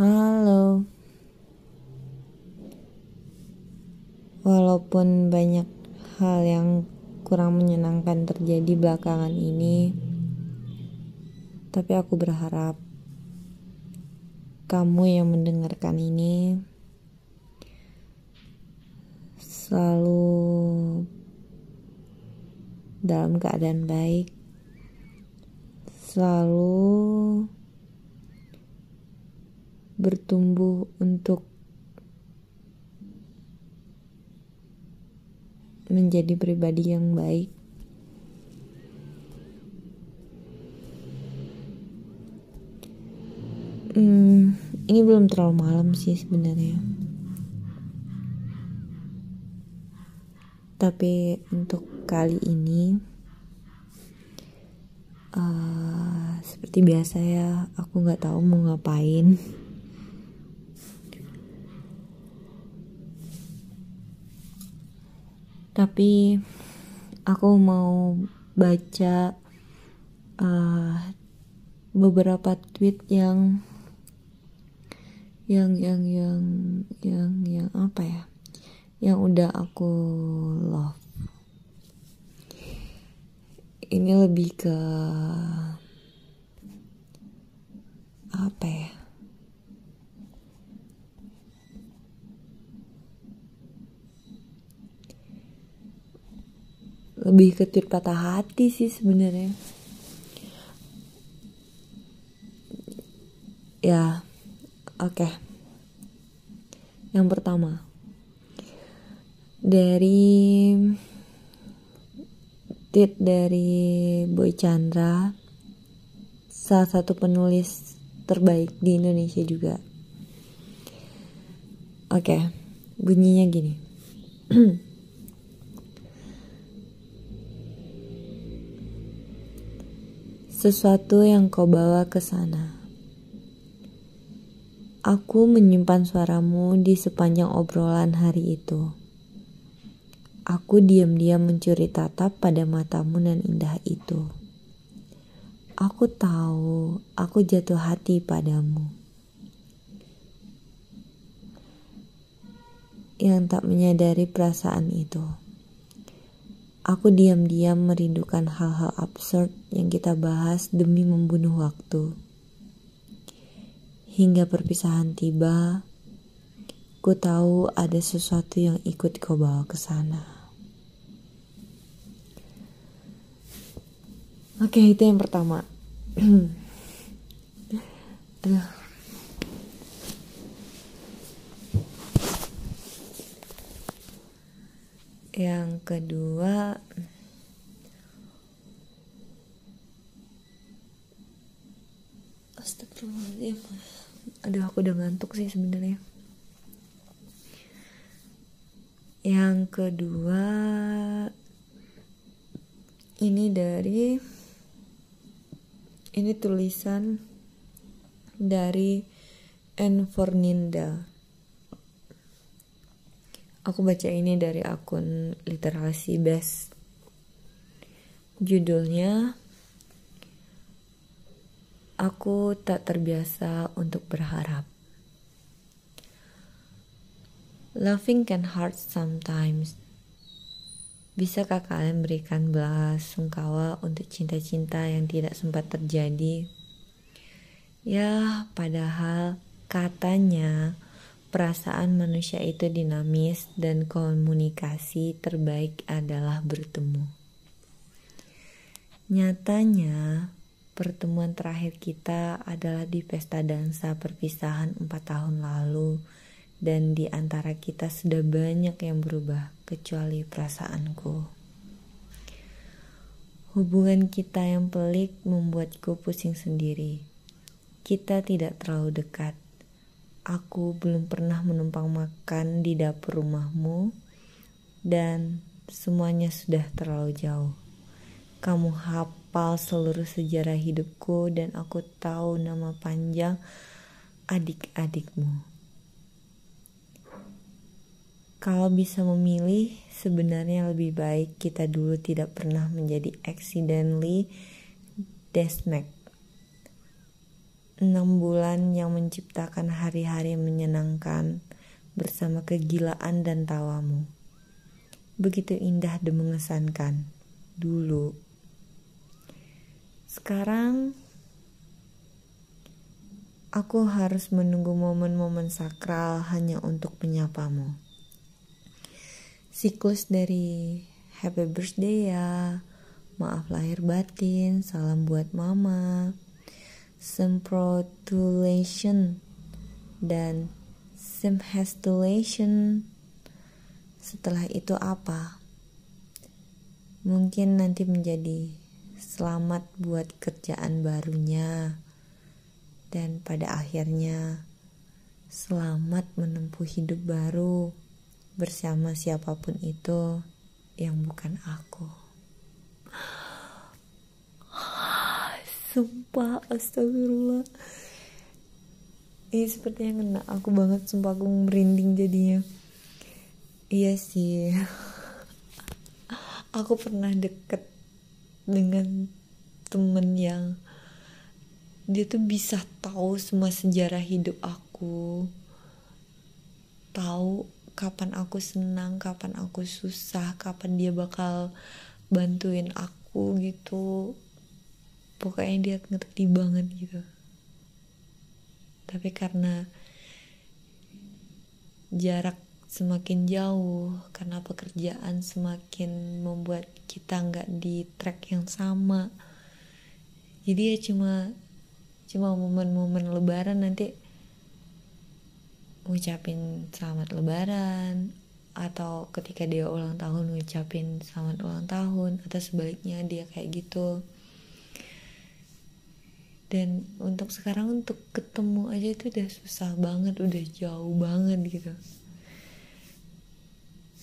Halo. Walaupun banyak hal yang kurang menyenangkan terjadi belakangan ini, tapi aku berharap kamu yang mendengarkan ini selalu dalam keadaan baik, selalu bertumbuh untuk menjadi pribadi yang baik. Hmm, ini belum terlalu malam sih sebenarnya. Tapi untuk kali ini, uh, seperti biasa ya, aku nggak tahu mau ngapain. Tapi aku mau baca uh, beberapa tweet yang yang yang yang yang yang apa ya? Yang udah aku love. Ini lebih ke apa ya lebih ke tweet patah hati sih sebenarnya ya oke okay. yang pertama dari tweet dari Boy Chandra salah satu penulis terbaik di Indonesia juga oke okay. bunyinya gini sesuatu yang kau bawa ke sana. Aku menyimpan suaramu di sepanjang obrolan hari itu. Aku diam-diam mencuri tatap pada matamu nan indah itu. Aku tahu aku jatuh hati padamu. Yang tak menyadari perasaan itu. Aku diam-diam merindukan hal-hal absurd yang kita bahas demi membunuh waktu. Hingga perpisahan tiba, ku tahu ada sesuatu yang ikut kau bawa ke sana. Oke, itu yang pertama. Aduh. Yang kedua Astagfirullahaladzim. Aduh aku udah ngantuk sih sebenarnya. Yang kedua Ini dari Ini tulisan Dari Enforninda Aku baca ini dari akun literasi best. Judulnya Aku tak terbiasa untuk berharap. Loving can hurt sometimes. Bisakah kalian berikan belas sungkawa untuk cinta-cinta yang tidak sempat terjadi? Ya, padahal katanya Perasaan manusia itu dinamis dan komunikasi terbaik adalah bertemu. Nyatanya, pertemuan terakhir kita adalah di pesta dansa perpisahan empat tahun lalu dan di antara kita sudah banyak yang berubah kecuali perasaanku. Hubungan kita yang pelik membuatku pusing sendiri. Kita tidak terlalu dekat aku belum pernah menumpang makan di dapur rumahmu dan semuanya sudah terlalu jauh. Kamu hafal seluruh sejarah hidupku dan aku tahu nama panjang adik-adikmu. Kalau bisa memilih, sebenarnya lebih baik kita dulu tidak pernah menjadi accidentally desmacked Enam bulan yang menciptakan hari-hari menyenangkan bersama kegilaan dan tawamu. Begitu indah dan mengesankan dulu. Sekarang aku harus menunggu momen-momen sakral hanya untuk menyapamu. Siklus dari happy birthday ya, maaf lahir batin, salam buat mama, semprotulation dan semhestulation setelah itu apa mungkin nanti menjadi selamat buat kerjaan barunya dan pada akhirnya selamat menempuh hidup baru bersama siapa pun itu yang bukan aku. Sumpah astagfirullah. Ini seperti yang kena aku banget sumpah aku merinding jadinya. Iya sih. Aku pernah deket dengan temen yang dia tuh bisa tahu semua sejarah hidup aku. Tahu kapan aku senang kapan aku susah kapan dia bakal bantuin aku gitu pokoknya dia ngerti banget gitu. Tapi karena jarak semakin jauh karena pekerjaan semakin membuat kita nggak di track yang sama jadi ya cuma cuma momen-momen lebaran nanti ngucapin selamat lebaran atau ketika dia ulang tahun ngucapin selamat ulang tahun atau sebaliknya dia kayak gitu dan untuk sekarang untuk ketemu aja itu udah susah banget udah jauh banget gitu.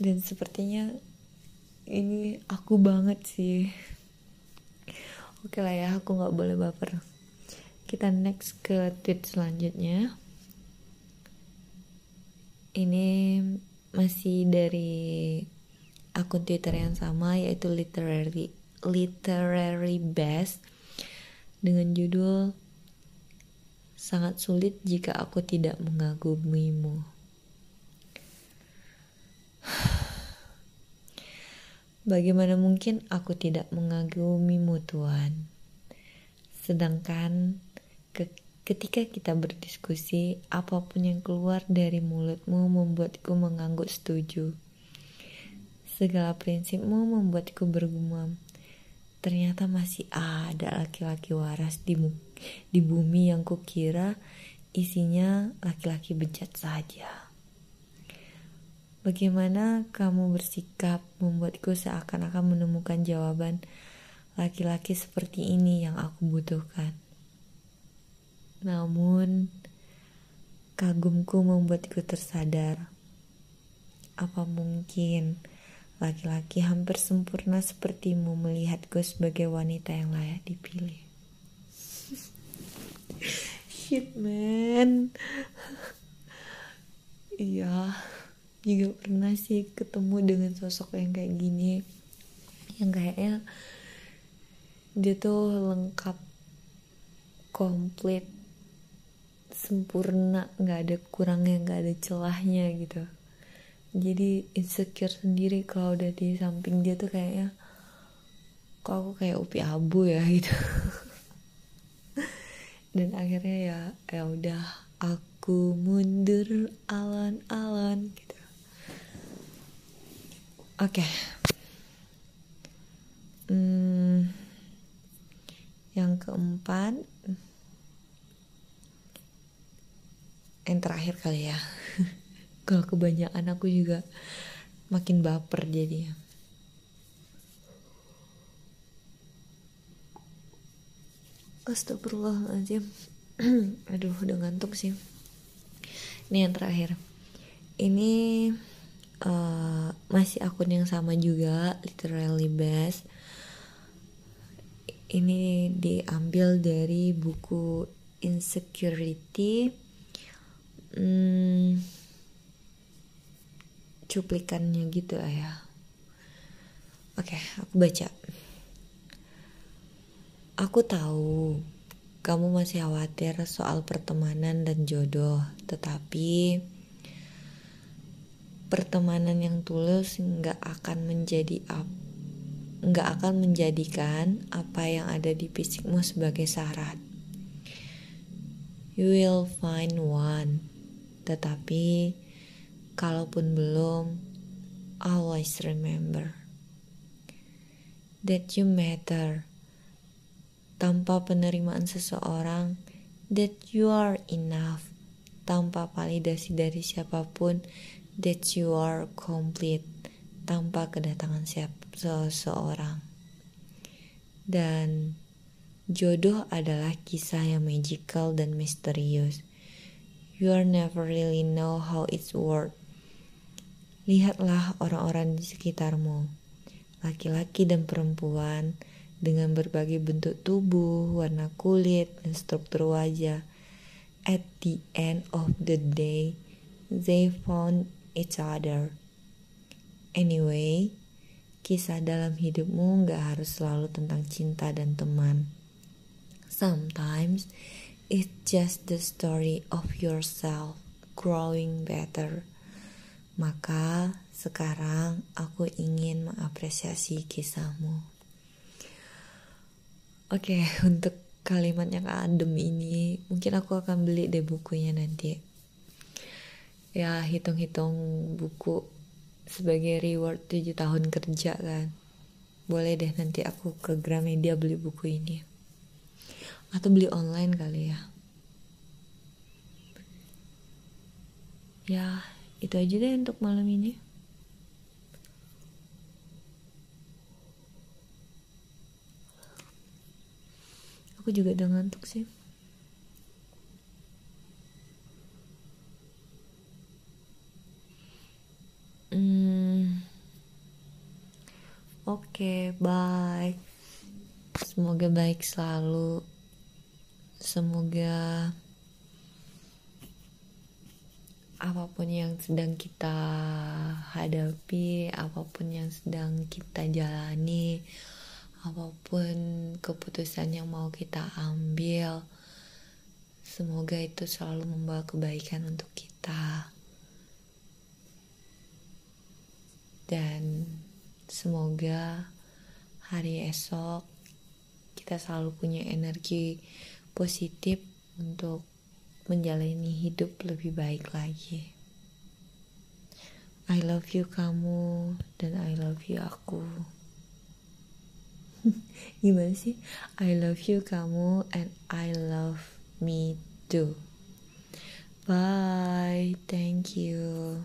Dan sepertinya ini aku banget sih. Oke lah ya aku nggak boleh baper. Kita next ke tweet selanjutnya. Ini masih dari akun twitter yang sama yaitu literary literary best dengan judul Sangat sulit jika aku tidak mengagumimu. Bagaimana mungkin aku tidak mengagumimu Tuhan? Sedangkan ke ketika kita berdiskusi, apa pun yang keluar dari mulutmu membuatku mengangguk setuju. Segala prinsipmu membuatku bergumam. Ternyata masih ada laki-laki waras di, di bumi yang kukira isinya laki-laki bejat saja. Bagaimana kamu bersikap membuatku seakan-akan menemukan jawaban laki-laki seperti ini yang aku butuhkan. Namun, kagumku membuatku tersadar. Apa mungkin Laki-laki hampir sempurna sepertimu melihatku sebagai wanita yang layak dipilih. Shit man. Iya, juga pernah sih ketemu dengan sosok yang kayak gini. Yang kayaknya dia tuh lengkap komplit sempurna nggak ada kurangnya nggak ada celahnya gitu jadi insecure sendiri kalau udah di samping dia tuh kayaknya kok aku kayak upi abu ya? Gitu. Dan akhirnya ya ya udah aku mundur alon-alon gitu. Oke. Okay. hmm, yang keempat yang terakhir kali ya kalau kebanyakan aku juga makin baper jadi Astagfirullahaladzim. Aduh udah ngantuk sih. Ini yang terakhir. Ini uh, Masih akun yang sama juga Literally best. Ini diambil dari buku Insecurity. Hmm, cuplikannya gitu ya. Oke aku baca. Aku tahu kamu masih khawatir soal pertemanan dan jodoh, tetapi pertemanan yang tulus nggak akan menjadi nggak akan menjadikan apa yang ada di fisikmu sebagai syarat. You will find one, tetapi kalaupun belum, always remember that you matter. Tanpa penerimaan seseorang that you are enough. Tanpa validasi dari siapa pun that you are complete. Tanpa kedatangan siap seseorang. Dan jodoh adalah kisah yang magical dan misterius. You are never really know how it's work lihatlah orang-orang di sekitarmu laki-laki dan perempuan dengan berbagai bentuk tubuh, warna kulit, dan struktur wajah. At the end of the day, they found each other. Anyway, kisah dalam hidupmu gak harus selalu tentang cinta dan teman. Sometimes, it's just the story of yourself growing better. Maka sekarang aku ingin mengapresiasi kisahmu. Oke, okay, untuk kalimat yang adem ini mungkin aku akan beli deh bukunya nanti. Ya, hitung-hitung buku sebagai reward 7 tahun kerja kan. Boleh deh nanti aku ke Gramedia beli buku ini. Atau beli online kali ya. Ya, itu aja deh untuk malam ini. aku juga udah ngantuk sih hmm. oke okay, bye semoga baik selalu semoga apa pun yang sedang kita hadapi, apa pun yang sedang kita jalani, apa pun keputusan yang mau kita ambil, semoga itu selalu membawa kebaikan untuk kita. Dan semoga hari esok kita selalu punya energi positif untuk menjalani hidup lebih baik lagi. I love you kamu dan I love you aku. gimana sih I love you kamu and I love me too bye thank you